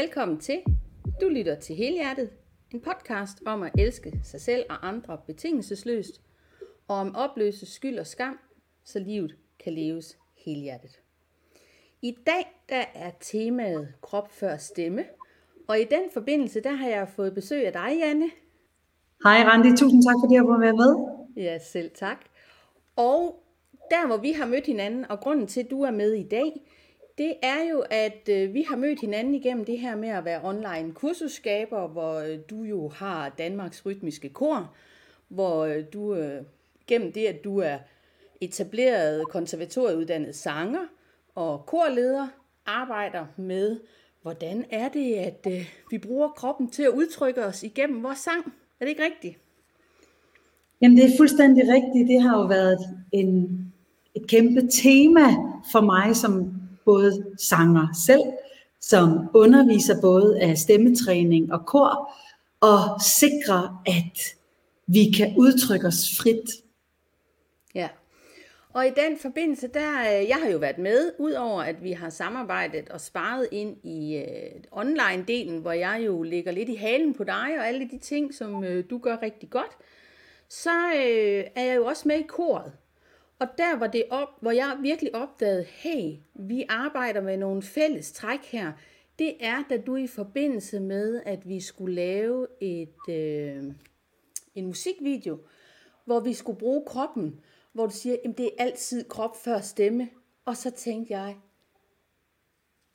Velkommen til. Du lytter til Helhjertet, en podcast om at elske sig selv og andre betingelsesløst, og om opløse skyld og skam, så livet kan leves helhjertet. I dag der er temaet krop før stemme, og i den forbindelse der har jeg fået besøg af dig, Janne. Hej Randi, tusind tak fordi jeg var med med. Ja, selv tak. Og der hvor vi har mødt hinanden, og grunden til at du er med i dag, det er jo, at øh, vi har mødt hinanden igennem det her med at være online kursusskaber, hvor øh, du jo har Danmarks Rytmiske Kor, hvor øh, du øh, gennem det, at du er etableret konservatorieuddannet sanger og korleder, arbejder med, hvordan er det, at øh, vi bruger kroppen til at udtrykke os igennem vores sang. Er det ikke rigtigt? Jamen det er fuldstændig rigtigt. Det har jo været en, et kæmpe tema for mig som både sanger selv, som underviser både af stemmetræning og kor, og sikrer, at vi kan udtrykke os frit. Ja. Og i den forbindelse, der, øh, jeg har jo været med, udover at vi har samarbejdet og sparet ind i øh, online-delen, hvor jeg jo ligger lidt i halen på dig og alle de ting, som øh, du gør rigtig godt, så øh, er jeg jo også med i koret. Og der var det op, hvor jeg virkelig opdagede, hey, vi arbejder med nogle fælles træk her. Det er, da du i forbindelse med, at vi skulle lave et, øh, en musikvideo, hvor vi skulle bruge kroppen, hvor du siger, at det er altid krop før stemme. Og så tænkte jeg,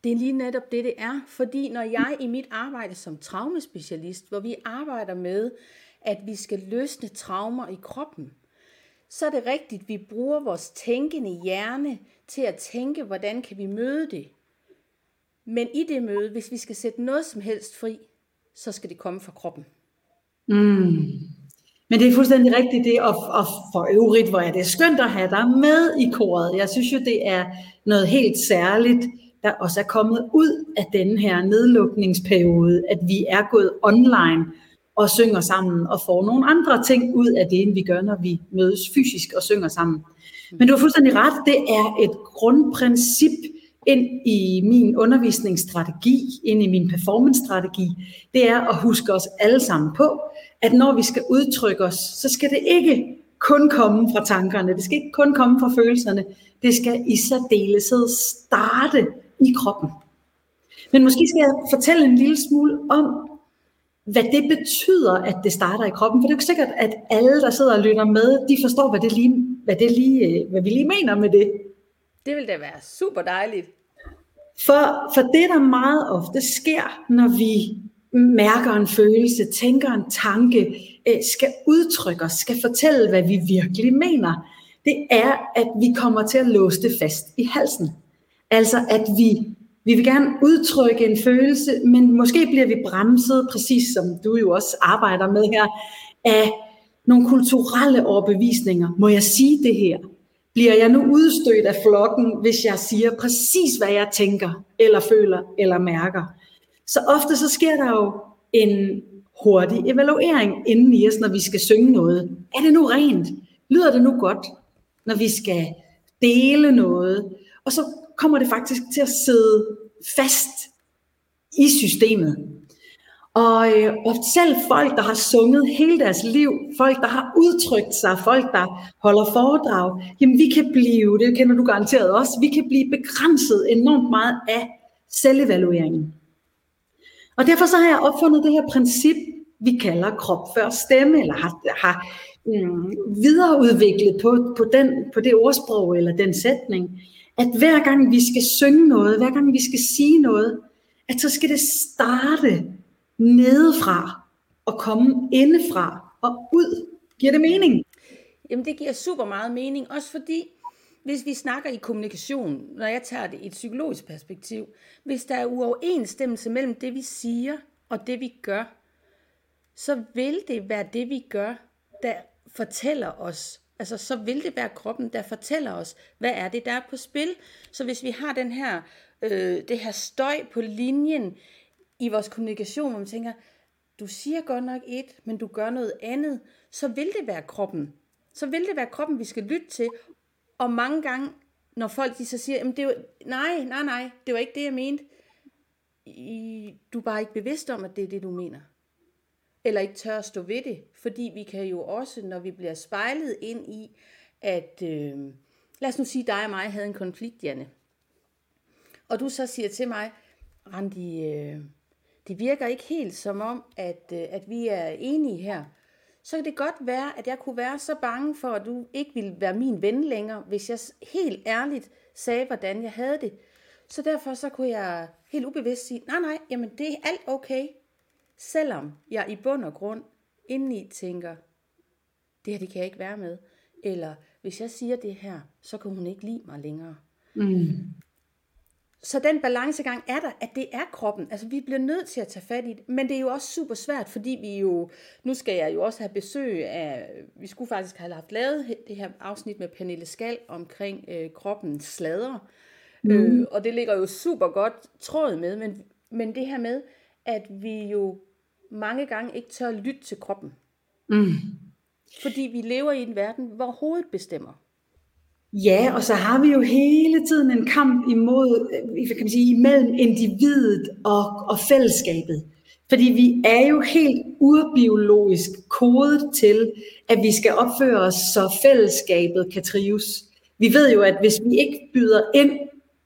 det er lige netop det, det er. Fordi når jeg i mit arbejde som traumespecialist, hvor vi arbejder med, at vi skal løsne traumer i kroppen, så er det rigtigt, at vi bruger vores tænkende hjerne til at tænke, hvordan kan vi møde det. Men i det møde, hvis vi skal sætte noget som helst fri, så skal det komme fra kroppen. Mm. Men det er fuldstændig rigtigt det, og, og for øvrigt, hvor er det skønt at have dig med i koret. Jeg synes jo, det er noget helt særligt, der også er kommet ud af den her nedlukningsperiode, at vi er gået online og synger sammen og får nogle andre ting ud af det, end vi gør, når vi mødes fysisk og synger sammen. Men du har fuldstændig ret, det er et grundprincip ind i min undervisningsstrategi, ind i min performance-strategi, det er at huske os alle sammen på, at når vi skal udtrykke os, så skal det ikke kun komme fra tankerne, det skal ikke kun komme fra følelserne, det skal i særdeleshed starte i kroppen. Men måske skal jeg fortælle en lille smule om, hvad det betyder, at det starter i kroppen. For det er jo ikke sikkert, at alle, der sidder og lytter med, de forstår, hvad, det lige, hvad, det lige, øh, hvad vi lige mener med det. Det vil da være super dejligt. For, for det, der meget ofte sker, når vi mærker en følelse, tænker en tanke, øh, skal udtrykke os, skal fortælle, hvad vi virkelig mener, det er, at vi kommer til at låse det fast i halsen. Altså, at vi vi vil gerne udtrykke en følelse, men måske bliver vi bremset, præcis som du jo også arbejder med her, af nogle kulturelle overbevisninger. Må jeg sige det her? Bliver jeg nu udstødt af flokken, hvis jeg siger præcis, hvad jeg tænker, eller føler, eller mærker? Så ofte så sker der jo en hurtig evaluering inden i os, når vi skal synge noget. Er det nu rent? Lyder det nu godt? Når vi skal dele noget. Og så kommer det faktisk til at sidde fast i systemet. Og, øh, og selv folk, der har sunget hele deres liv, folk, der har udtrykt sig, folk, der holder foredrag, jamen vi kan blive, det kender du garanteret også, vi kan blive begrænset enormt meget af selvevalueringen. Og derfor så har jeg opfundet det her princip, vi kalder krop før stemme, eller har, har mm, videreudviklet på, på, den, på det ordsprog eller den sætning, at hver gang vi skal synge noget, hver gang vi skal sige noget, at så skal det starte nedefra og komme indefra og ud. Giver det mening? Jamen det giver super meget mening, også fordi hvis vi snakker i kommunikation, når jeg tager det i et psykologisk perspektiv, hvis der er uoverensstemmelse mellem det, vi siger og det, vi gør, så vil det være det, vi gør, der fortæller os, Altså, så vil det være kroppen, der fortæller os, hvad er det, der er på spil. Så hvis vi har den her, øh, det her støj på linjen i vores kommunikation, hvor man tænker, du siger godt nok et, men du gør noget andet, så vil det være kroppen. Så vil det være kroppen, vi skal lytte til. Og mange gange, når folk de så siger, Jamen, det var, nej, nej, nej, det var ikke det, jeg mente. i, du er bare ikke bevidst om, at det er det, du mener. Eller ikke tør at stå ved det. Fordi vi kan jo også, når vi bliver spejlet ind i, at øh, lad os nu sige, dig og mig havde en konflikt, Janne. Og du så siger til mig, Randi, øh, det virker ikke helt som om, at, øh, at vi er enige her. Så kan det godt være, at jeg kunne være så bange for, at du ikke ville være min ven længere, hvis jeg helt ærligt sagde, hvordan jeg havde det. Så derfor så kunne jeg helt ubevidst sige, nej nej, jamen det er alt okay. Selvom jeg i bund og grund indeni tænker, det her det kan jeg ikke være med. Eller hvis jeg siger det her, så kan hun ikke lide mig længere. Mm. Så den balancegang er der, at det er kroppen. Altså vi bliver nødt til at tage fat i det, men det er jo også super svært, fordi vi jo, nu skal jeg jo også have besøg af, vi skulle faktisk have haft lavet det her afsnit med Pernille Skal omkring øh, kroppens slader. Mm. Øh, og det ligger jo super godt tråd med, men, men det her med, at vi jo mange gange ikke tør lytte til kroppen. Mm. Fordi vi lever i en verden, hvor hovedet bestemmer. Ja, og så har vi jo hele tiden en kamp imod, øh, kan man sige, imellem individet og, og fællesskabet. Fordi vi er jo helt urbiologisk kodet til, at vi skal opføre os, så fællesskabet kan trives. Vi ved jo, at hvis vi ikke byder ind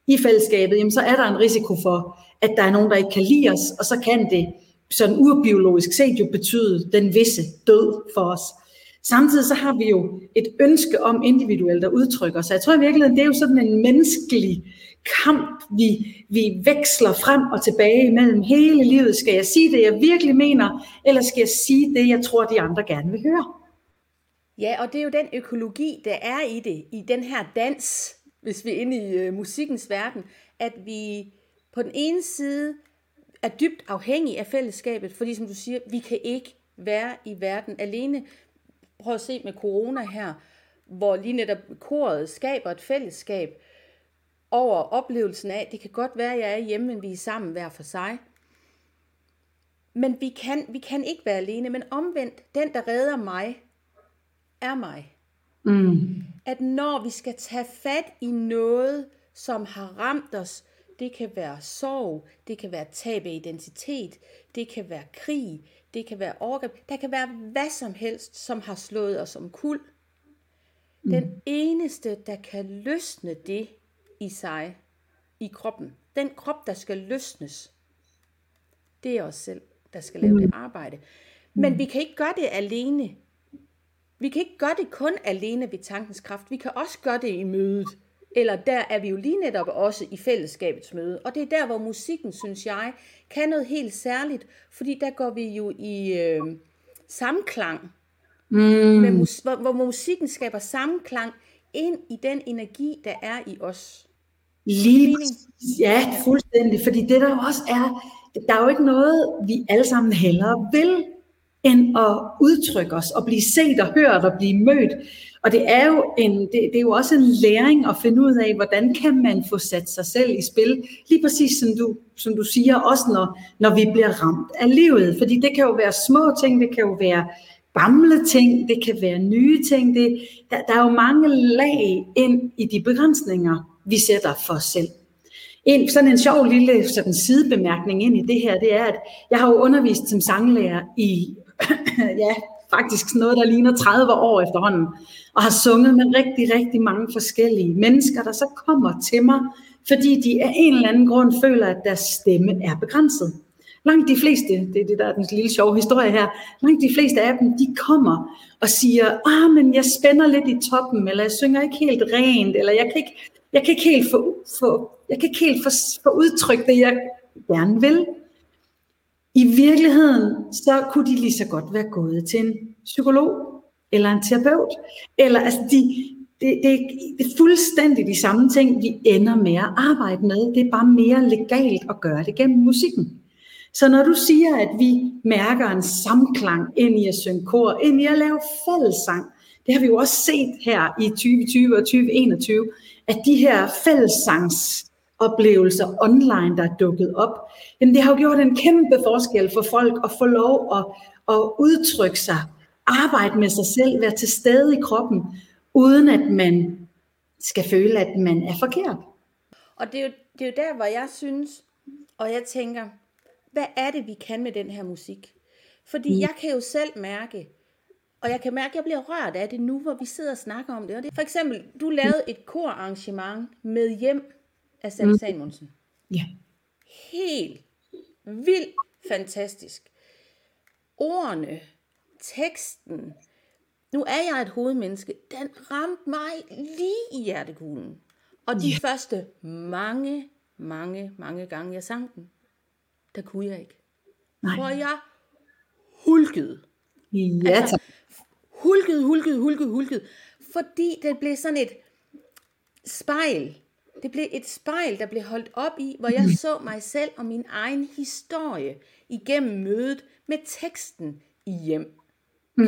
i fællesskabet, jamen så er der en risiko for, at der er nogen, der ikke kan lide os, og så kan det sådan urbiologisk set jo betyde den visse død for os. Samtidig så har vi jo et ønske om individuelt at udtrykke os. Jeg tror i virkeligheden, det er jo sådan en menneskelig kamp, vi, vi veksler frem og tilbage mellem hele livet. Skal jeg sige det, jeg virkelig mener, eller skal jeg sige det, jeg tror, de andre gerne vil høre? Ja, og det er jo den økologi, der er i det, i den her dans, hvis vi er inde i øh, musikkens verden, at vi på den ene side er dybt afhængige af fællesskabet, fordi som du siger, vi kan ikke være i verden alene prøv at se med corona her, hvor lige netop koret skaber et fællesskab over oplevelsen af, det kan godt være, at jeg er hjemme, men vi er sammen hver for sig. Men vi kan, vi kan ikke være alene, men omvendt, den der redder mig, er mig. Mm. At når vi skal tage fat i noget, som har ramt os, det kan være sorg, det kan være tab af identitet, det kan være krig, det kan være overgreb, der kan være hvad som helst, som har slået os om kul. Mm. Den eneste, der kan løsne det i sig, i kroppen, den krop, der skal løsnes, det er os selv, der skal lave mm. det arbejde. Men vi kan ikke gøre det alene. Vi kan ikke gøre det kun alene ved tankens kraft. Vi kan også gøre det i mødet. Eller der er vi jo lige netop også i fællesskabets møde. Og det er der, hvor musikken, synes jeg, kan noget helt særligt. Fordi der går vi jo i øh, samklang. Mm. Med mus- hvor, hvor musikken skaber samklang ind i den energi, der er i os. Lige Ja, fuldstændig. Fordi det der også er, der er jo ikke noget, vi alle sammen heller vil, end at udtrykke os og blive set og hørt og blive mødt. Og det er jo en, det, det er jo også en læring at finde ud af, hvordan kan man få sat sig selv i spil, lige præcis som du, som du siger, også når, når vi bliver ramt af livet. Fordi det kan jo være små ting, det kan jo være gamle ting, det kan være nye ting. Det, der, der er jo mange lag ind i de begrænsninger, vi sætter for os selv. En, sådan en sjov lille sådan sidebemærkning ind i det her, det er, at jeg har jo undervist som sanglærer i ja, faktisk noget, der ligner 30 år efterhånden, og har sunget med rigtig, rigtig mange forskellige mennesker, der så kommer til mig, fordi de af en eller anden grund føler, at deres stemme er begrænset. Langt de fleste, det er det, der er den lille sjove historie her, langt de fleste af dem, de kommer og siger, ah, men jeg spænder lidt i toppen, eller jeg synger ikke helt rent, eller jeg kan ikke, jeg kan ikke helt få, få, jeg kan ikke helt få, få udtrykt det, jeg gerne vil. I virkeligheden, så kunne de lige så godt være gået til en psykolog eller en terapeut. Eller altså, de, det, det, det er fuldstændig de samme ting, vi ender med at arbejde med. Det er bare mere legalt at gøre det gennem musikken. Så når du siger, at vi mærker en samklang ind i at synge kor, ind i at lave fællessang, det har vi jo også set her i 2020 og 2021, at de her fællessangs oplevelser online, der er dukket op, jamen det har jo gjort en kæmpe forskel for folk at få lov at, at udtrykke sig, arbejde med sig selv, være til stede i kroppen, uden at man skal føle, at man er forkert. Og det er jo, det er jo der, hvor jeg synes, Og jeg tænker, hvad er det, vi kan med den her musik? Fordi mm. jeg kan jo selv mærke, og jeg kan mærke, at jeg bliver rørt af det nu, hvor vi sidder og snakker om det. Og det for eksempel, du lavede et korarrangement med hjem af Sally mm. Samuelsen. Ja. Helt vildt fantastisk. Ordene, teksten, nu er jeg et hovedmenneske, den ramte mig lige i hjertekuglen. Og de ja. første mange, mange, mange gange, jeg sang den, der kunne jeg ikke. Nej. For jeg hulkede. Ja, altså, hulkede, hulkede, hulkede, hulkede. Fordi det blev sådan et spejl. Det blev et spejl, der blev holdt op i, hvor jeg så mig selv og min egen historie igennem mødet med teksten i hjem. Mm.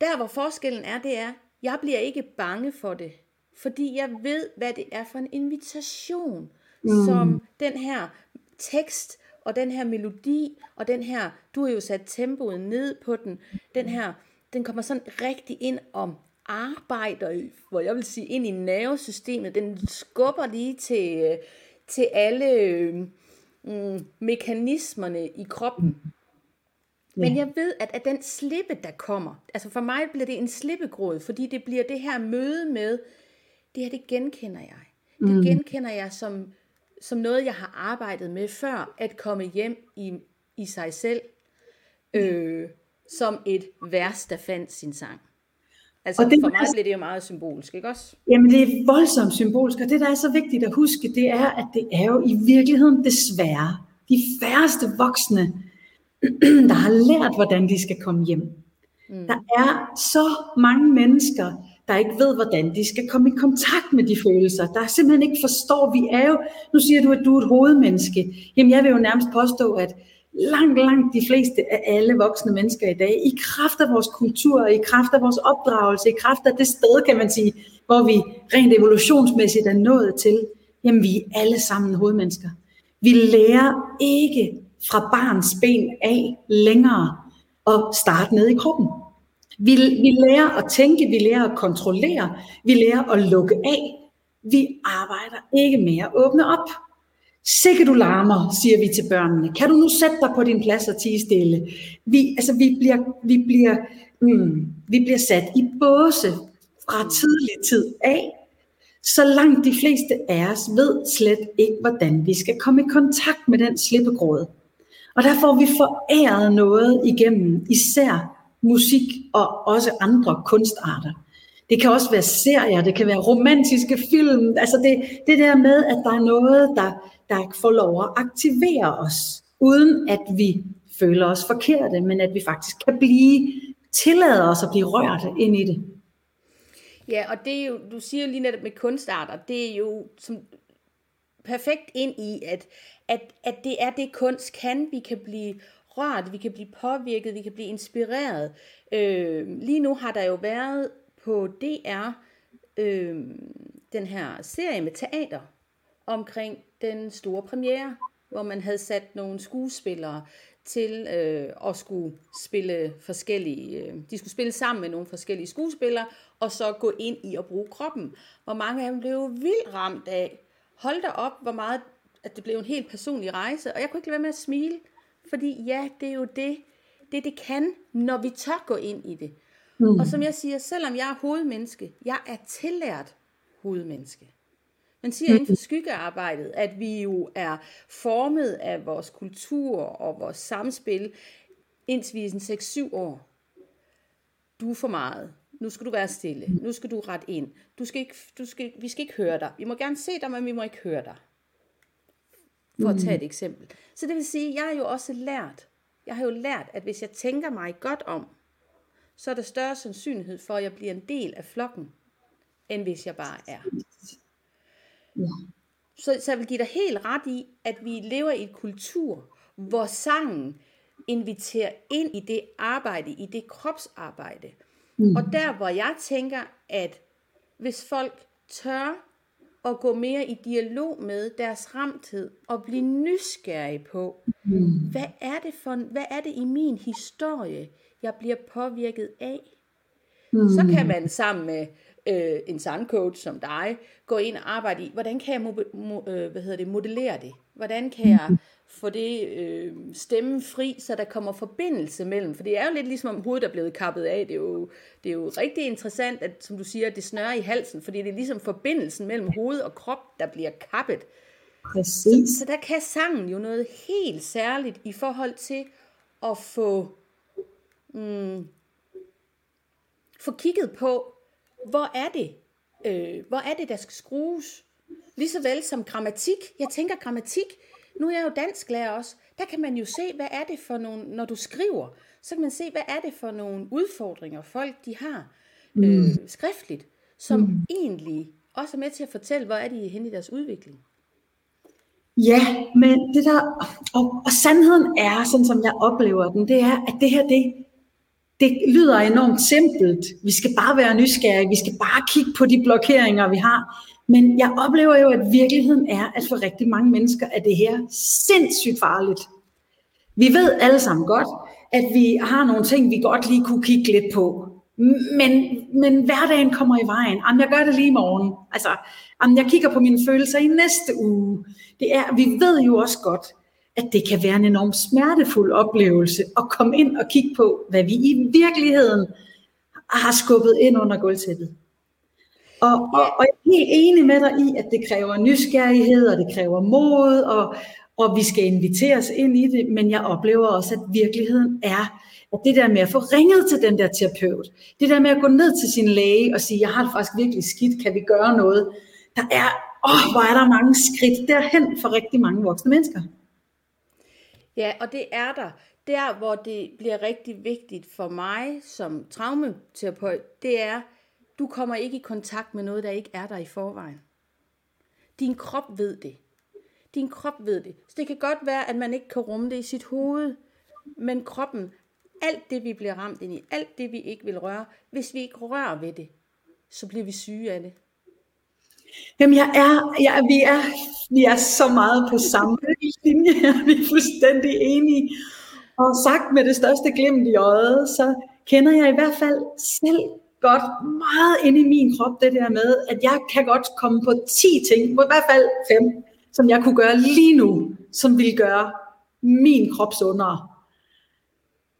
Der hvor forskellen er, det er, jeg bliver ikke bange for det, fordi jeg ved, hvad det er for en invitation, mm. som den her tekst og den her melodi og den her, du har jo sat tempoet ned på den, den her, den kommer sådan rigtig ind om arbejder, hvor jeg vil sige, ind i nervesystemet. Den skubber lige til, til alle mm, mekanismerne i kroppen. Men jeg ved, at, at den slippe, der kommer, altså for mig bliver det en slippegråd, fordi det bliver det her møde med, det her, det genkender jeg. Det mm. genkender jeg som, som noget, jeg har arbejdet med før, at komme hjem i, i sig selv, øh, som et vers, der fandt sin sang. Altså og det, for mig altså, det jo meget symbolsk, ikke også? Jamen det er voldsomt symbolsk, og det der er så vigtigt at huske, det er, at det er jo i virkeligheden desværre de færreste voksne, der har lært, hvordan de skal komme hjem. Mm. Der er så mange mennesker, der ikke ved, hvordan de skal komme i kontakt med de følelser, der simpelthen ikke forstår, vi er jo, nu siger du, at du er et hovedmenneske. Jamen jeg vil jo nærmest påstå, at langt, langt de fleste af alle voksne mennesker i dag, i kraft af vores kultur, i kraft af vores opdragelse, i kraft af det sted, kan man sige, hvor vi rent evolutionsmæssigt er nået til, jamen vi er alle sammen hovedmennesker. Vi lærer ikke fra barns ben af længere at starte ned i kroppen. Vi, vi lærer at tænke, vi lærer at kontrollere, vi lærer at lukke af. Vi arbejder ikke med at åbne op. Sikke du larmer, siger vi til børnene. Kan du nu sætte dig på din plads og tige stille? Vi, altså, vi, bliver, vi, bliver, mm, vi bliver sat i båse fra tidlig tid af, så langt de fleste af os ved slet ikke, hvordan vi skal komme i kontakt med den slippegråd. Og der får vi foræret noget igennem, især musik og også andre kunstarter. Det kan også være serier, det kan være romantiske film. Altså det, det der med, at der er noget, der, der får lov at aktivere os, uden at vi føler os forkerte, men at vi faktisk kan blive, tillade os at blive rørt ind i det. Ja, og det er jo, du siger jo lige netop med kunstarter, det er jo som perfekt ind i, at, at, at det er det kunst kan, vi kan blive rørt, vi kan blive påvirket, vi kan blive inspireret. Øh, lige nu har der jo været på DR øh, den her serie med teater omkring den store premiere, hvor man havde sat nogle skuespillere til øh, at skulle spille forskellige, øh, de skulle spille sammen med nogle forskellige skuespillere, og så gå ind i at bruge kroppen. Hvor mange af dem blev vildt ramt af, hold da op, hvor meget, at det blev en helt personlig rejse, og jeg kunne ikke lade være med at smile, fordi ja, det er jo det, det det kan, når vi tør gå ind i det. Mm. Og som jeg siger, selvom jeg er hovedmenneske, jeg er tillært hovedmenneske. Man siger mm. inden for skyggearbejdet, at vi jo er formet af vores kultur og vores samspil, indtil vi er 6-7 år. Du er for meget. Nu skal du være stille. Nu skal du ret ind. Du skal ikke, du skal, vi skal ikke høre dig. Vi må gerne se dig, men vi må ikke høre dig. For at tage et eksempel. Så det vil sige, jeg har jo også lært, jeg har jo lært, at hvis jeg tænker mig godt om, så er der større sandsynlighed for, at jeg bliver en del af flokken, end hvis jeg bare er. Ja. Så, så jeg vil give dig helt ret i, at vi lever i et kultur, hvor sangen inviterer ind i det arbejde, i det kropsarbejde. Mm. Og der, hvor jeg tænker, at hvis folk tør at gå mere i dialog med deres ramthed og blive nysgerrig på, mm. hvad er det for hvad er det i min historie, jeg bliver påvirket af? Mm. Så kan man sammen med øh, en sangcoach som dig gå ind og arbejde i, hvordan kan jeg mo- mo- øh, hvad hedder det, modellere det? Hvordan kan jeg få det øh, stemme fri, så der kommer forbindelse mellem? For det er jo lidt ligesom om hovedet er blevet kappet af. Det er jo, det er jo rigtig interessant, at som du siger, det snører i halsen, fordi det er ligesom forbindelsen mellem hoved og krop, der bliver kappet. Præcis. Så der kan sangen jo noget helt særligt i forhold til at få, mm, få kigget på, hvor er det, øh, hvor er det, der skal skrues. Lige så vel som grammatik. Jeg tænker grammatik, nu er jeg jo dansklærer også, der kan man jo se, hvad er det for nogle, når du skriver, så kan man se, hvad er det for nogle udfordringer, folk de har øh, skriftligt, som mm. egentlig også er med til at fortælle, hvor er de henne i deres udvikling. Ja, men det der, og, og sandheden er, sådan som jeg oplever den, det er, at det her, det, det lyder enormt simpelt. Vi skal bare være nysgerrige, vi skal bare kigge på de blokeringer, vi har. Men jeg oplever jo, at virkeligheden er, at for rigtig mange mennesker er det her sindssygt farligt. Vi ved alle sammen godt, at vi har nogle ting, vi godt lige kunne kigge lidt på. Men, men hverdagen kommer i vejen. Jamen, jeg gør det lige i morgen. Altså, jamen, jeg kigger på mine følelser i næste uge. Det er, vi ved jo også godt, at det kan være en enorm smertefuld oplevelse at komme ind og kigge på, hvad vi i virkeligheden har skubbet ind under gulvtæppet. Og, og, og jeg er helt enig med dig i, at det kræver nysgerrighed, og det kræver mod, og, og vi skal inviteres ind i det, men jeg oplever også, at virkeligheden er, at det der med at få ringet til den der terapeut, det der med at gå ned til sin læge og sige, jeg har det faktisk virkelig skidt, kan vi gøre noget? Der er, åh, hvor er der mange skridt derhen for rigtig mange voksne mennesker. Ja, og det er der. Der, hvor det bliver rigtig vigtigt for mig som traumaterapeut, det er, du kommer ikke i kontakt med noget, der ikke er der i forvejen. Din krop ved det. Din krop ved det. Så det kan godt være, at man ikke kan rumme det i sit hoved, men kroppen, alt det vi bliver ramt ind i, alt det vi ikke vil røre, hvis vi ikke rører ved det, så bliver vi syge af det. Jamen, jeg er, jeg, vi, er, vi er så meget på samme linje Vi er fuldstændig enige. Og sagt med det største glimt i øjet, så kender jeg i hvert fald selv godt meget inde i min krop det der med, at jeg kan godt komme på 10 ting, på i hvert fald 5, som jeg kunne gøre lige nu, som ville gøre min krop sundere.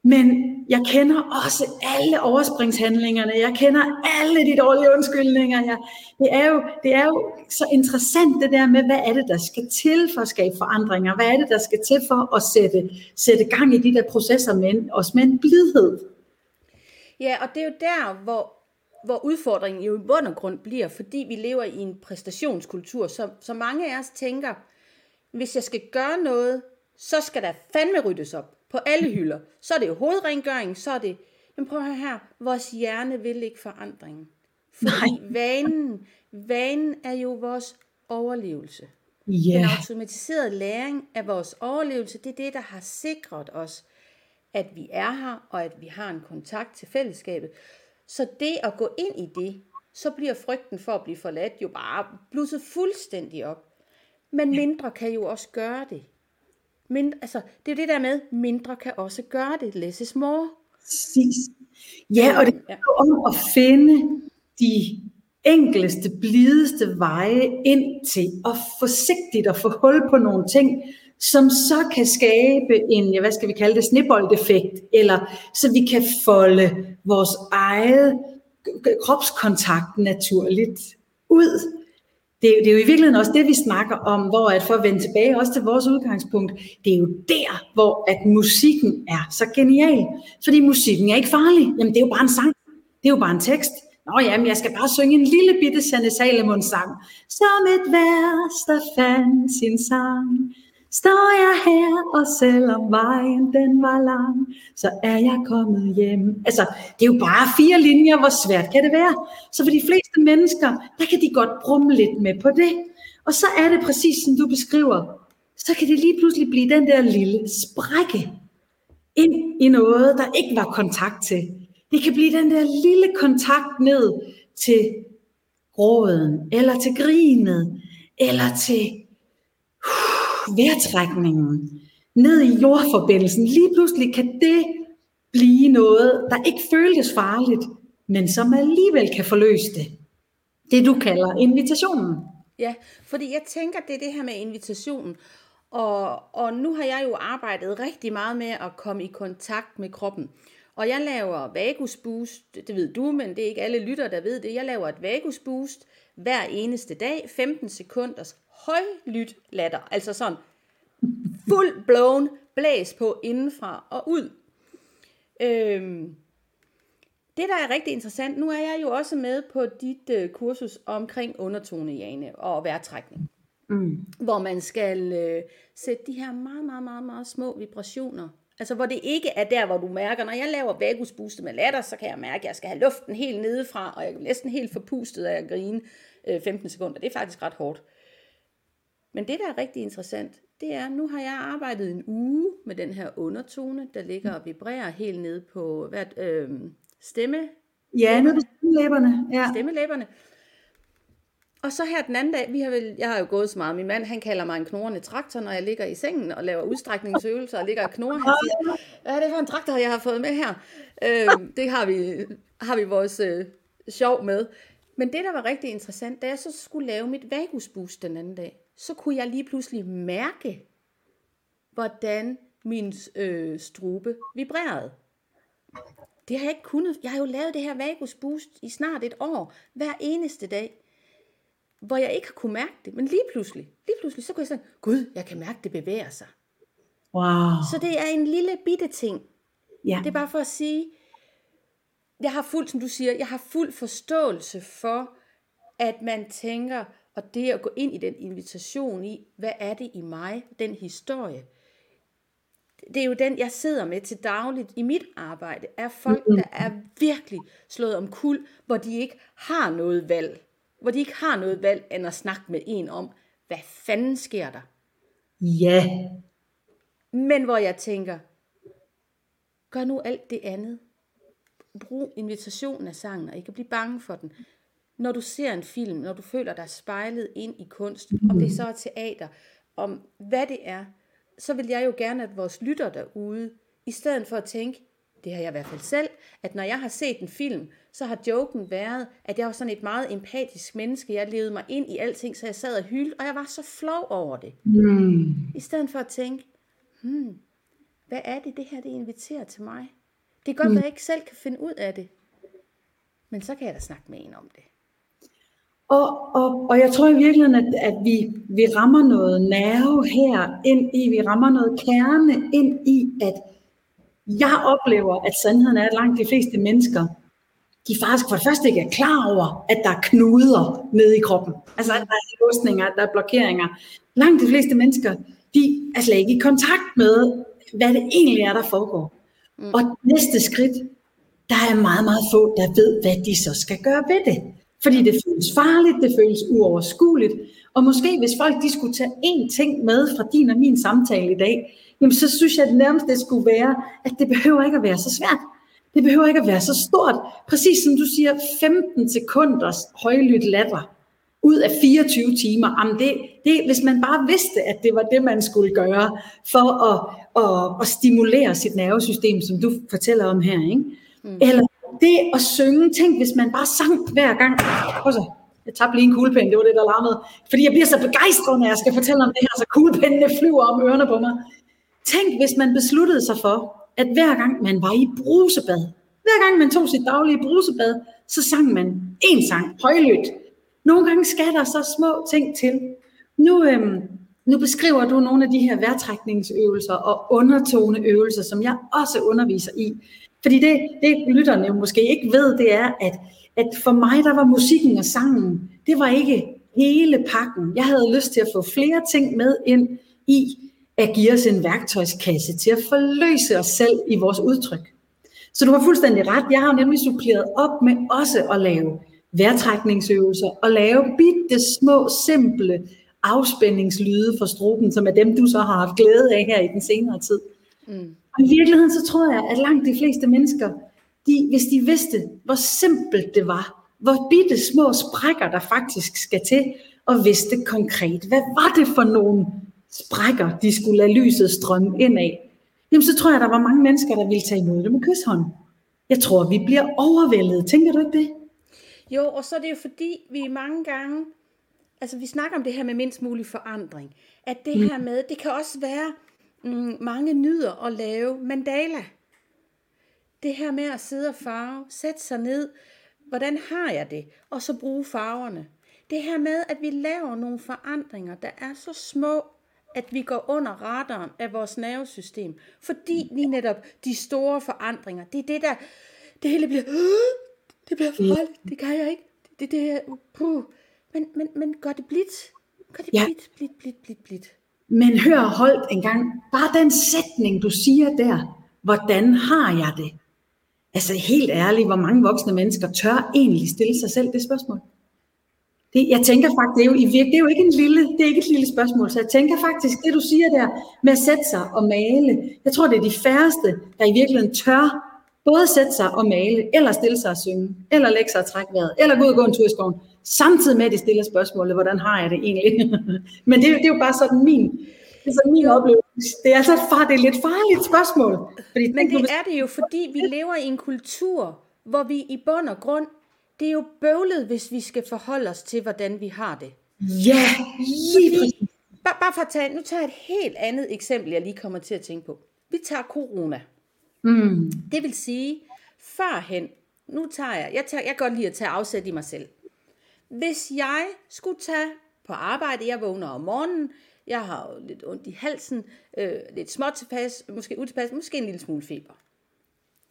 Men jeg kender også alle overspringshandlingerne. Jeg kender alle de dårlige undskyldninger. Jeg, det, er jo, det er jo så interessant det der med, hvad er det, der skal til for at skabe forandringer? Hvad er det, der skal til for at sætte, sætte gang i de der processer, med, også med en blidhed? Ja, og det er jo der, hvor, hvor udfordringen jo i bund og grund bliver, fordi vi lever i en præstationskultur, så, så mange af os tænker, hvis jeg skal gøre noget, så skal der fandme ryddes op på alle hylder. Så er det jo hovedrengøring, så er det... Men prøv at høre her, vores hjerne vil ikke forandringen. Fordi Nej. vanen, vanen er jo vores overlevelse. Yeah. Den automatiserede læring af vores overlevelse, det er det, der har sikret os, at vi er her, og at vi har en kontakt til fællesskabet. Så det at gå ind i det, så bliver frygten for at blive forladt jo bare blusset fuldstændig op. Men mindre kan jo også gøre det. Mindre, altså, det er det der med, mindre kan også gøre det. Less is more. Præcis. Ja, og det er jo om at finde de enkleste, blideste veje ind til, og forsigtigt at få hul på nogle ting, som så kan skabe en, ja, hvad skal vi kalde det, snibboldeffekt, eller så vi kan folde vores eget kropskontakt naturligt ud. Det det er jo i virkeligheden også det, vi snakker om, hvor at for at vende tilbage også til vores udgangspunkt, det er jo der, hvor at musikken er så genial. Fordi musikken er ikke farlig. Jamen, det er jo bare en sang. Det er jo bare en tekst. Nå jamen, jeg skal bare synge en lille bitte Sanne Salomon sang. Som et vers, der fandt sin sang. Står jeg her, og selvom vejen den var lang, så er jeg kommet hjem. Altså, det er jo bare fire linjer, hvor svært kan det være? Så for de fleste mennesker, der kan de godt brumme lidt med på det. Og så er det præcis som du beskriver. Så kan det lige pludselig blive den der lille sprække ind i noget, der ikke var kontakt til. Det kan blive den der lille kontakt ned til gråden, eller til grinet, eller til vejrtrækningen, ned i jordforbindelsen. Lige pludselig kan det blive noget, der ikke føles farligt, men som alligevel kan forløse det. det, du kalder invitationen. Ja, fordi jeg tænker, det er det her med invitationen. Og, og nu har jeg jo arbejdet rigtig meget med at komme i kontakt med kroppen. Og jeg laver vagus boost, det ved du, men det er ikke alle lytter, der ved det. Jeg laver et vagus boost hver eneste dag, 15 sekunders højlydt latter. Altså sådan fuld blown blæs på indenfra og ud. Øhm, det, der er rigtig interessant, nu er jeg jo også med på dit uh, kursus omkring undertone, Jane, og vejrtrækning. Mm. Hvor man skal uh, sætte de her meget, meget, meget, meget små vibrationer. Altså hvor det ikke er der, hvor du mærker, når jeg laver vagus boost med latter, så kan jeg mærke, at jeg skal have luften helt nedefra, og jeg er næsten helt forpustet af at grine uh, 15 sekunder. Det er faktisk ret hårdt. Men det, der er rigtig interessant, det er, nu har jeg arbejdet en uge med den her undertone, der ligger og vibrerer helt ned på hvert, øh, stemme. Ja, nede på stemmelæberne. Ja. Stemmelæberne. Og så her den anden dag, vi har vel, jeg har jo gået så meget, min mand han kalder mig en knorrende traktor, når jeg ligger i sengen og laver udstrækningsøvelser og ligger og knurrer. Han siger, hvad er det for en traktor, jeg har fået med her? Øh, det har vi, har vi vores øh, sjov med. Men det, der var rigtig interessant, da jeg så skulle lave mit vagusboost den anden dag, så kunne jeg lige pludselig mærke, hvordan min øh, strube vibrerede. Det har jeg ikke kunnet. Jeg har jo lavet det her vagus boost i snart et år, hver eneste dag, hvor jeg ikke kunne mærke det. Men lige pludselig, lige pludselig, så kunne jeg sige, gud, jeg kan mærke, det bevæger sig. Wow. Så det er en lille bitte ting. Ja. Det er bare for at sige, jeg har fuld, som du siger, jeg har fuld forståelse for, at man tænker, og det at gå ind i den invitation i, hvad er det i mig, den historie, det er jo den, jeg sidder med til dagligt i mit arbejde, er folk, der er virkelig slået om kul, hvor de ikke har noget valg. Hvor de ikke har noget valg, end at snakke med en om, hvad fanden sker der? Ja. Men hvor jeg tænker, gør nu alt det andet. Brug invitationen af sangen, og ikke blive bange for den. Når du ser en film, når du føler dig spejlet ind i kunst, om det så er teater, om hvad det er, så vil jeg jo gerne, at vores lytter derude, i stedet for at tænke, det har jeg i hvert fald selv, at når jeg har set en film, så har joken været, at jeg var sådan et meget empatisk menneske. Jeg levede mig ind i alting, så jeg sad og hyldte, og jeg var så flov over det. Mm. I stedet for at tænke, hmm, hvad er det, det her det inviterer til mig? Det kan godt mm. at jeg ikke selv kan finde ud af det. Men så kan jeg da snakke med en om det. Og, og, og jeg tror i virkeligheden, at, at vi, vi rammer noget nerve her ind i, vi rammer noget kerne ind i, at jeg oplever, at sandheden er, at langt de fleste mennesker, de faktisk for det første ikke er klar over, at der er knuder nede i kroppen. Altså, at der er låsninger, at der er blokeringer. Langt de fleste mennesker, de er slet ikke i kontakt med, hvad det egentlig er, der foregår. Mm. Og næste skridt, der er meget, meget få, der ved, hvad de så skal gøre ved det. Fordi det føles farligt, det føles uoverskueligt. Og måske hvis folk de skulle tage én ting med fra din og min samtale i dag, jamen så synes jeg at nærmest det skulle være, at det behøver ikke at være så svært. Det behøver ikke at være så stort. Præcis som du siger, 15 sekunders højlydt latter ud af 24 timer. Jamen det, det, hvis man bare vidste, at det var det, man skulle gøre for at, at, at stimulere sit nervesystem, som du fortæller om her. Ikke? Mm. Eller det at synge, tænk hvis man bare sang hver gang. Prøv så, jeg tabte lige en kuglepen, det var det, der larmede. Fordi jeg bliver så begejstret, når jeg skal fortælle om det her, så kuglepennene flyver om ørerne på mig. Tænk, hvis man besluttede sig for, at hver gang man var i brusebad, hver gang man tog sit daglige brusebad, så sang man en sang højlydt. Nogle gange skal der så små ting til. Nu, øhm, nu beskriver du nogle af de her vejrtrækningsøvelser og undertoneøvelser, som jeg også underviser i. Fordi det, det lytterne jo måske ikke ved, det er, at, at for mig, der var musikken og sangen, det var ikke hele pakken. Jeg havde lyst til at få flere ting med ind i at give os en værktøjskasse til at forløse os selv i vores udtryk. Så du har fuldstændig ret. Jeg har nemlig suppleret op med også at lave vejrtrækningsøvelser og lave bitte små, simple afspændingslyde for struben, som er dem, du så har haft glæde af her i den senere tid. Mm. Og i virkeligheden så tror jeg, at langt de fleste mennesker, de, hvis de vidste, hvor simpelt det var, hvor bitte små sprækker, der faktisk skal til, og vidste konkret, hvad var det for nogle sprækker, de skulle lade lyset strømme ind af, jamen så tror jeg, der var mange mennesker, der ville tage imod det med kysshånd. Jeg tror, vi bliver overvældet. Tænker du ikke det? Jo, og så er det jo fordi, vi mange gange, altså vi snakker om det her med mindst mulig forandring, at det her med, det kan også være, mm, mange nyder at lave mandala. Det her med at sidde og farve, sætte sig ned, hvordan har jeg det, og så bruge farverne. Det her med, at vi laver nogle forandringer, der er så små, at vi går under radaren af vores nervesystem. Fordi lige netop de store forandringer, det er det der, det hele bliver, det bliver farligt, det kan jeg ikke. Det, det er, uh, men, men, men gør det blidt. Gør det Ja. blidt, blidt, blidt, blidt, blidt. Men hør holdt en gang, bare den sætning, du siger der, hvordan har jeg det? Altså helt ærligt, hvor mange voksne mennesker tør egentlig stille sig selv det spørgsmål? Det, jeg tænker faktisk, det er, jo, i virke, det er jo ikke en lille, det er ikke et lille spørgsmål, så jeg tænker faktisk, det du siger der med at sætte sig og male, jeg tror det er de færreste, der i virkeligheden tør både sætte sig og male, eller stille sig og synge, eller lægge sig og trække vejret, eller gå ud og gå en tur i skoven, samtidig med at de stiller spørgsmålet, hvordan har jeg det egentlig? Men det, er jo- det er jo bare sådan min, det er sådan min oplevelse. Det er altså far, det er lidt farligt spørgsmål. Fordi Men det er det jo, fordi vi lever i en kultur, hvor vi i bund og grund, det er jo bøvlet, hvis vi skal forholde os til, hvordan vi har det. Ja, lige præcis. Bare, bare for at tage, nu tager jeg et helt andet eksempel, jeg lige kommer til at tænke på. Vi tager corona. Mm. Det vil sige, førhen, nu tager jeg, jeg, tager, jeg kan godt lide at tage afsæt i mig selv. Hvis jeg skulle tage på arbejde, jeg vågner om morgenen, jeg har jo lidt ondt i halsen, øh, lidt småt tilpas, måske utilpas, måske en lille smule feber.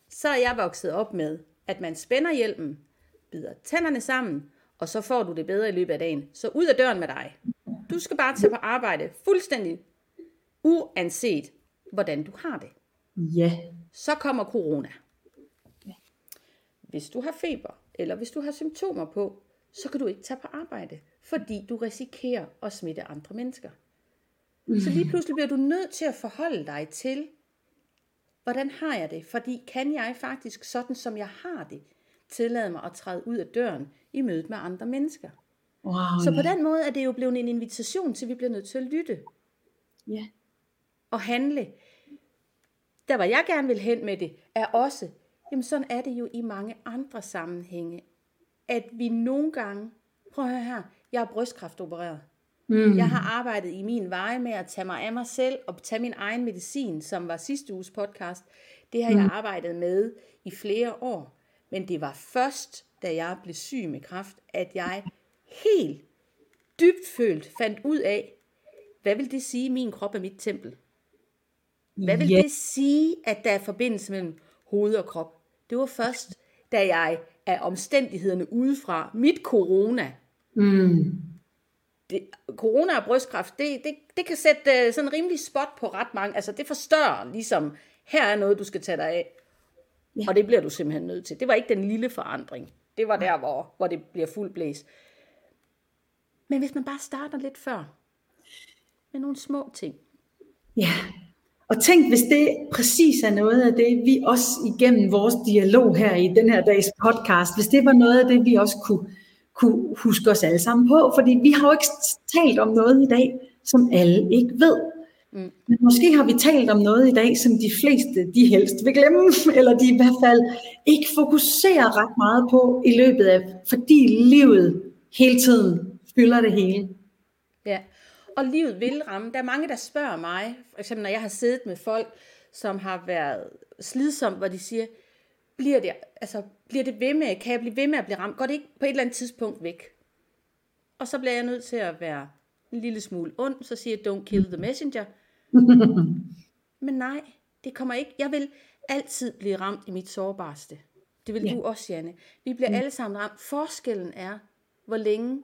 Så er jeg vokset op med, at man spænder hjelmen, bider tænderne sammen, og så får du det bedre i løbet af dagen. Så ud af døren med dig. Du skal bare tage på arbejde fuldstændig uanset, hvordan du har det Ja, så kommer corona. Hvis du har feber, eller hvis du har symptomer på, så kan du ikke tage på arbejde, fordi du risikerer at smitte andre mennesker. Så lige pludselig bliver du nødt til at forholde dig til, hvordan har jeg det? Fordi kan jeg faktisk, sådan som jeg har det, tillade mig at træde ud af døren i mødet med andre mennesker? wow, Så på den måde er det jo blevet en invitation til, at vi bliver nødt til at lytte ja. og handle. Der hvor jeg gerne vil hen med det, er også, jamen sådan er det jo i mange andre sammenhænge, at vi nogle gange, prøv at høre her, jeg er brystkræftopereret. Mm. Jeg har arbejdet i min veje med at tage mig af mig selv og tage min egen medicin, som var sidste uges podcast. Det har jeg arbejdet med i flere år. Men det var først, da jeg blev syg med kræft, at jeg helt dybt følt fandt ud af, hvad vil det sige, min krop er mit tempel? Hvad vil Ja. det sige, at der er forbindelse mellem hoved og krop? Det var først, da jeg af omstændighederne udefra, mit corona, Mm. det, corona og brystkræft, det, det, det kan sætte uh, sådan en rimelig spot på ret mange. Altså det forstørrer ligesom, her er noget, du skal tage dig af. Ja. Og det bliver du simpelthen nødt til. Det var ikke den lille forandring. Det var der, hvor, hvor det bliver fuld blæs. Men hvis man bare starter lidt før, med nogle små ting. Ja, og tænk, hvis det præcis er noget af det, vi også igennem vores dialog her i den her dags podcast, hvis det var noget af det, vi også kunne, kunne huske os alle sammen på, fordi vi har jo ikke talt om noget i dag, som alle ikke ved. Mm. Men måske har vi talt om noget i dag, som de fleste, de helst vil glemme, eller de i hvert fald ikke fokuserer ret meget på i løbet af, fordi livet hele tiden fylder det hele. Ja, og livet vil ramme. Der er mange, der spørger mig, for eksempel når jeg har siddet med folk, som har været slidsomt, hvor de siger, bliver det, altså, bliver det ved med, kan jeg blive ved med at blive ramt? Går det ikke på et eller andet tidspunkt væk? Og så bliver jeg nødt til at være en lille smule ond, så siger jeg, don't kill the messenger. Men nej, det kommer ikke. Jeg vil altid blive ramt i mit sårbarste. Det vil Ja. du også, Janne. Vi bliver alle sammen ramt. Forskellen er, hvor længe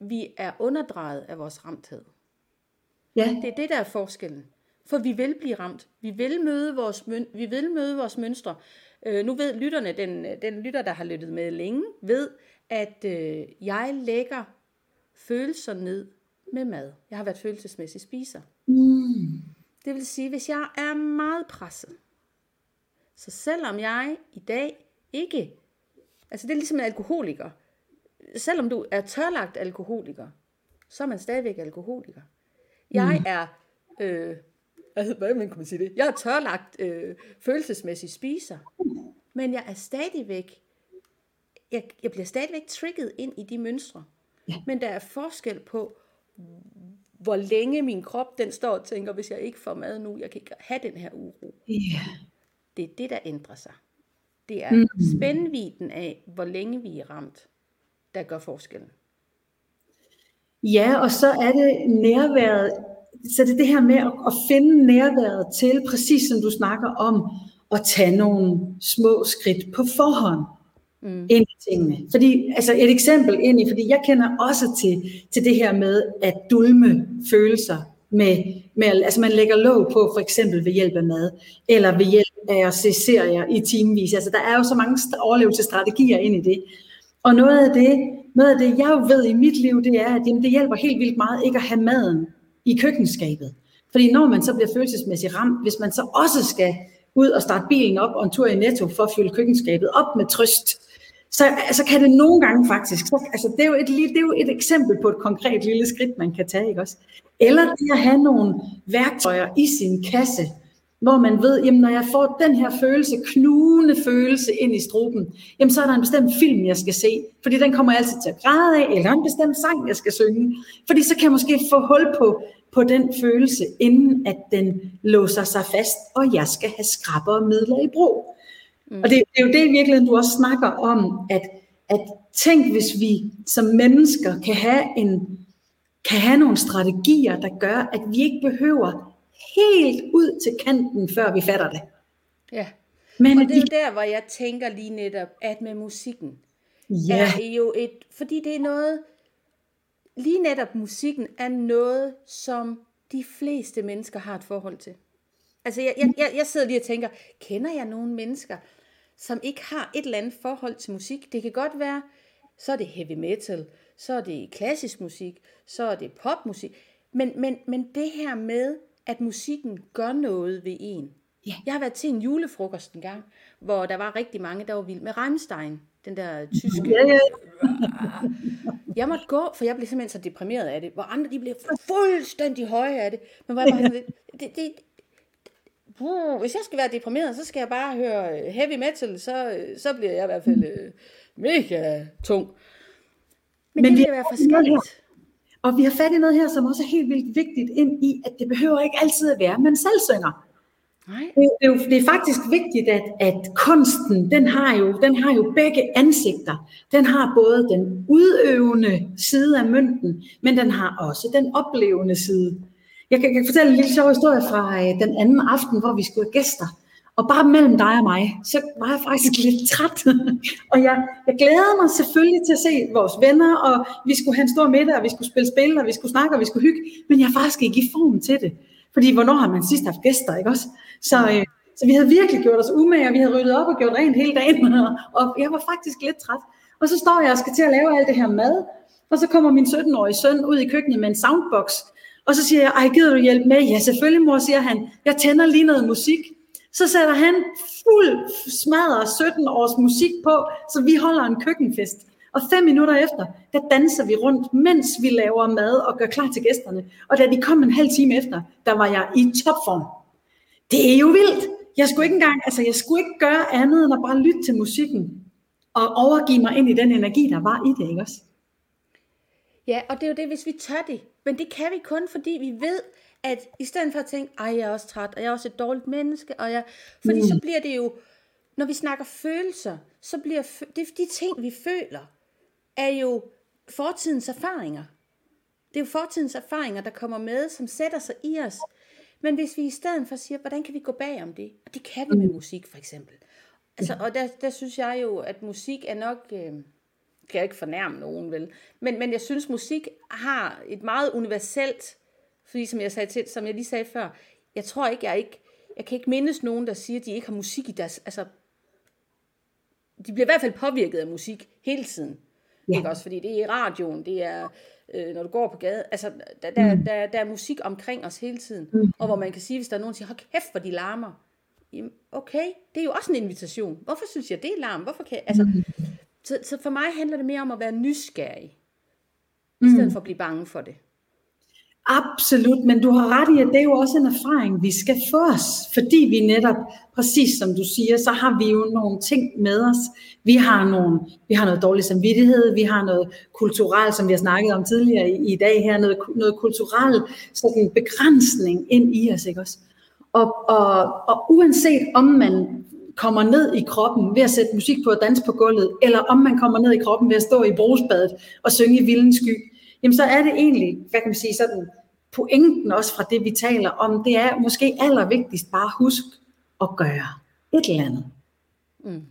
vi er underdrejet af vores ramthed. Ja, Det er det, der er forskellen. For vi vil blive ramt. Vi vil møde vores, vi vil møde vores mønstre. Øh, nu ved lytterne, den, den lytter, der har lyttet med længe, ved, at øh, jeg lægger følelser ned med mad. Jeg har været følelsesmæssig spiser. mm. Det vil sige, hvis jeg er meget presset, så selvom jeg i dag ikke, altså det er ligesom en alkoholiker, selvom du er tørlagt alkoholiker, så er man stadigvæk alkoholiker. Jeg er, øh, man kan man sige det? Jeg er tørlagt øh, følelsesmæssig spiser, men jeg er stadigvæk jeg, jeg bliver stadigvæk trigget ind i de mønstre. Ja. Men der er forskel på, hvor længe min krop den står og tænker, hvis jeg ikke får mad nu, jeg kan ikke have den her uro. Ja. Det er det, der ændrer sig. Det er mm. spændviden af, hvor længe vi er ramt, der gør forskellen. Ja, og så er det nærværet, så det er det her med at, finde nærværet til, præcis som du snakker om, at tage nogle små skridt på forhånd mm. ind i tingene. Fordi, altså et eksempel ind i, fordi jeg kender også til, til det her med at dulme følelser med, med, altså man lægger låg på for eksempel ved hjælp af mad, eller ved hjælp af at se serier i timevis. Altså der er jo så mange overlevelsesstrategier ind i det. Og noget af det, noget af det jeg jo ved i mit liv, det er, at jamen, det hjælper helt vildt meget ikke at have maden i køkkenskabet. Fordi når man så bliver følelsesmæssigt ramt, hvis man så også skal ud og starte bilen op og en tur i Netto for at fylde køkkenskabet op med trøst, så altså, kan det nogle gange faktisk, så, altså, det, er jo et, det er jo et eksempel på et konkret lille skridt, man kan tage, ikke også? Eller det at have nogle værktøjer i sin kasse, hvor man ved, jamen når jeg får den her følelse, knugende følelse ind i struben, jamen så er der en bestemt film, jeg skal se, fordi den kommer jeg altid til at græde af, eller en bestemt sang, jeg skal synge, fordi så kan jeg måske få hul på, på den følelse, inden at den låser sig fast, og jeg skal have skrabber og midler i brug. Mm. Og det, det er jo det i virkeligheden, du også snakker om, at, at tænk, hvis vi som mennesker kan have, en, kan have nogle strategier, der gør, at vi ikke behøver helt ud til kanten, før vi fatter det. Ja, Men og det er jo der, hvor jeg tænker lige netop, at med musikken, ja. er jo et, fordi det er noget, lige netop musikken er noget, som de fleste mennesker har et forhold til. Altså jeg, jeg, jeg sidder lige og tænker, kender jeg nogle mennesker, som ikke har et eller andet forhold til musik? Det kan godt være, så er det heavy metal, så er det klassisk musik, så er det popmusik. Men, men, men det her med, at musikken gør noget ved en. Ja. Jeg har været til en julefrokost en gang, hvor der var rigtig mange, der var vilde med Rammstein, den der tyske. Ja, ja. Jeg måtte gå, for jeg blev simpelthen så deprimeret af det, hvor andre de blev fuldstændig høje af det. Men var jeg bare sådan, det, det, uh, hvis jeg skal være deprimeret, så skal jeg bare høre øh, heavy metal, så, så bliver jeg i hvert fald uh, mega tung. Men, Men det vil være forskelligt. Og vi har fat i noget her, som også er helt vildt vigtigt ind i, at det behøver ikke altid at være, at man selv synger. Nej. Det, er jo, det er faktisk vigtigt, at, at kunsten, den har, jo, den har jo begge ansigter. Den har både den udøvende side af mønten, men den har også den oplevende side. Jeg kan, jeg kan fortælle en lille sjov historie fra øh, den anden aften, hvor vi skulle have gæster. Og bare mellem dig og mig, så var jeg faktisk lidt træt. og jeg, jeg glæder mig selvfølgelig til at se vores venner, og vi skulle have en stor middag, og vi skulle spille spil, og vi skulle snakke, og vi skulle hygge. Men jeg er faktisk ikke i form til det. Fordi hvornår har man sidst haft gæster, ikke også? Så, øh, så vi havde virkelig gjort os umage, og vi havde ryddet op og gjort rent hele dagen. og jeg var faktisk lidt træt. Og så står jeg og skal til at lave alt det her mad. Og så kommer min 17-årige søn ud i køkkenet med en soundbox. Og så siger jeg, ej, gider du hjælpe med? Ja, selvfølgelig mor, siger han. Jeg tænder lige noget musik. Så sætter han fuld smadret 17 års musik på, så vi holder en køkkenfest. Og fem minutter efter, der danser vi rundt, mens vi laver mad og gør klar til gæsterne. Og da de kom en halv time efter, der var jeg i topform. Det er jo vildt. Jeg skulle ikke engang, altså jeg skulle ikke gøre andet end at bare lytte til musikken og overgive mig ind i den energi, der var i det, ikke også? Ja, og det er jo det, hvis vi tør det. Men det kan vi kun, fordi vi ved, at i stedet for at tænke, ej, jeg er også træt, og jeg er også et dårligt menneske, og jeg, fordi mm. så bliver det jo, når vi snakker følelser, så bliver det, de ting, vi føler, er jo fortidens erfaringer. Det er jo fortidens erfaringer, der kommer med, som sætter sig i os. Men hvis vi i stedet for siger, hvordan kan vi gå bag om det? Og det kan vi med mm. musik for eksempel. Altså, og der, der synes jeg jo, at musik er nok, øh, kan jeg ikke fornærme nogen vel, men, men jeg synes, musik har et meget universelt fordi som jeg, sagde til, som jeg lige sagde før, jeg tror ikke, jeg ikke, jeg kan ikke mindes nogen, der siger, at de ikke har musik i deres, altså, de bliver i hvert fald påvirket af musik hele tiden. Ja. Ikke også, fordi det er i radioen, det er, øh, når du går på gaden, altså, der, der, mm. der, der er musik omkring os hele tiden, mm. og hvor man kan sige, hvis der er nogen, der siger, hold kæft, hvor de larmer, jamen, okay, det er jo også en invitation. Hvorfor synes jeg, det er larm? Hvorfor kan jeg, altså, mm. Så, så for mig handler det mere om at være nysgerrig, i stedet mm. for at blive bange for det. Absolut, men du har ret i, at det er jo også en erfaring, vi skal få os, fordi vi netop, præcis som du siger, så har vi jo nogle ting med os. Vi har, nogle, vi har noget dårlig samvittighed, vi har noget kulturelt, som vi har snakket om tidligere i, i dag her, noget, noget kulturelt sådan begrænsning ind i os, ikke også? Og, og, og uanset om man kommer ned i kroppen ved at sætte musik på og danse på gulvet, eller om man kommer ned i kroppen ved at stå i brugsbadet og synge i vildens sky, jamen så er det egentlig, hvad kan man sige, sådan pointen også fra det, vi taler om, det er måske allervigtigst bare husk at gøre et eller andet. Mm.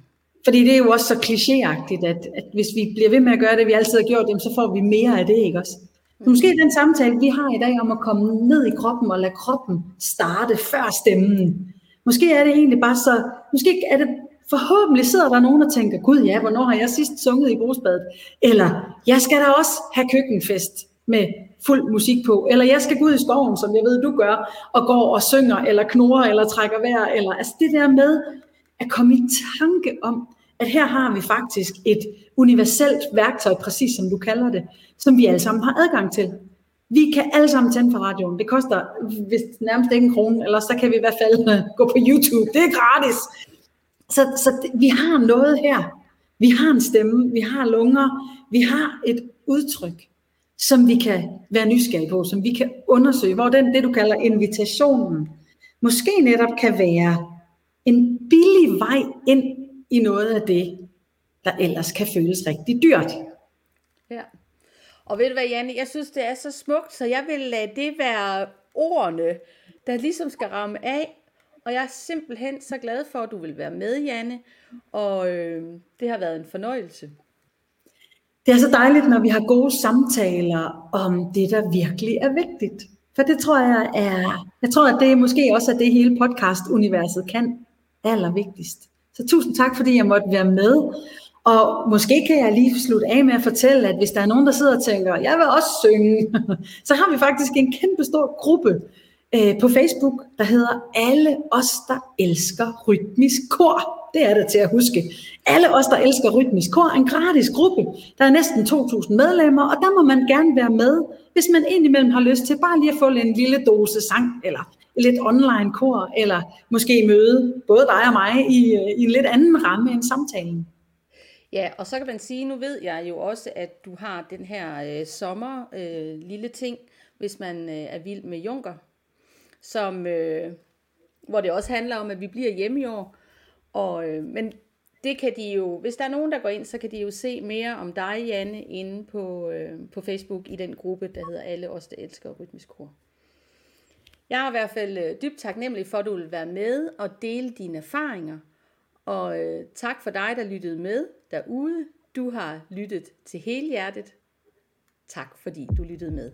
Fordi det er jo også så klichéagtigt, at, at hvis vi bliver ved med at gøre det, vi altid har gjort, jamen, så får vi mere af det, ikke også? Så måske den samtale, vi har i dag om at komme ned i kroppen og lade kroppen starte før stemmen. Måske er det egentlig bare så, måske er det Forhåbentlig sidder der nogen og tænker, gud ja, hvornår har jeg sidst sunget i brugsbadet? Eller, jeg skal da også have køkkenfest med fuld musik på. Eller jeg skal gå ud i skoven, som jeg ved, du gør, og går og synger, eller knurrer, eller trækker vejr. Eller, altså det der med at komme i tanke om, at her har vi faktisk et universelt værktøj, præcis som du kalder det, som vi alle sammen har adgang til. Vi kan alle sammen tænde for radioen. Det koster hvis nærmest ikke en krone, eller så kan vi i hvert fald gå på YouTube. Det er gratis. Så, så vi har noget her. Vi har en stemme, vi har lunger, vi har et udtryk, som vi kan være nysgerrige på, som vi kan undersøge, hvor den, det du kalder invitationen, måske netop kan være en billig vej ind i noget af det, der ellers kan føles rigtig dyrt. Ja. Og ved du hvad, Janne, jeg synes, det er så smukt, så jeg vil lade det være ordene, der ligesom skal ramme af og jeg er simpelthen så glad for, at du vil være med, Janne. Og øh, det har været en fornøjelse. Det er så dejligt, når vi har gode samtaler om det, der virkelig er vigtigt. For det tror jeg er, jeg tror, at det måske også er det hele podcast-universet kan allervigtigst. Så tusind tak, fordi jeg måtte være med. Og måske kan jeg lige slutte af med at fortælle, at hvis der er nogen, der sidder og tænker, jeg vil også synge, så har vi faktisk en kæmpe stor gruppe, øh, på Facebook, der hedder Alle os, der elsker rytmisk kor. Det er det til at huske. Alle os, der elsker rytmisk kor, er en gratis gruppe. Der er næsten 2.000 medlemmer, og der må man gerne være med, hvis man indimellem har lyst til bare lige at få en lille dose sang, eller lidt online kor, eller måske møde både dig og mig i, øh, i en lidt anden ramme end samtalen. Ja, og så kan man sige, nu ved jeg jo også, at du har den her øh, sommer øh, lille ting, hvis man øh, er vild med Junker, som, øh, hvor det også handler om, at vi bliver hjemme i år. Og, øh, men det kan de jo, hvis der er nogen, der går ind, så kan de jo se mere om dig, Janne, inde på, øh, på Facebook i den gruppe, der hedder Alle os, der elsker rytmisk kor. Jeg er i hvert fald øh, dybt taknemmelig for, at du vil være med og dele dine erfaringer. Og øh, tak for dig, der lyttede med derude. Du har lyttet til hele hjertet. Tak fordi du lyttede med.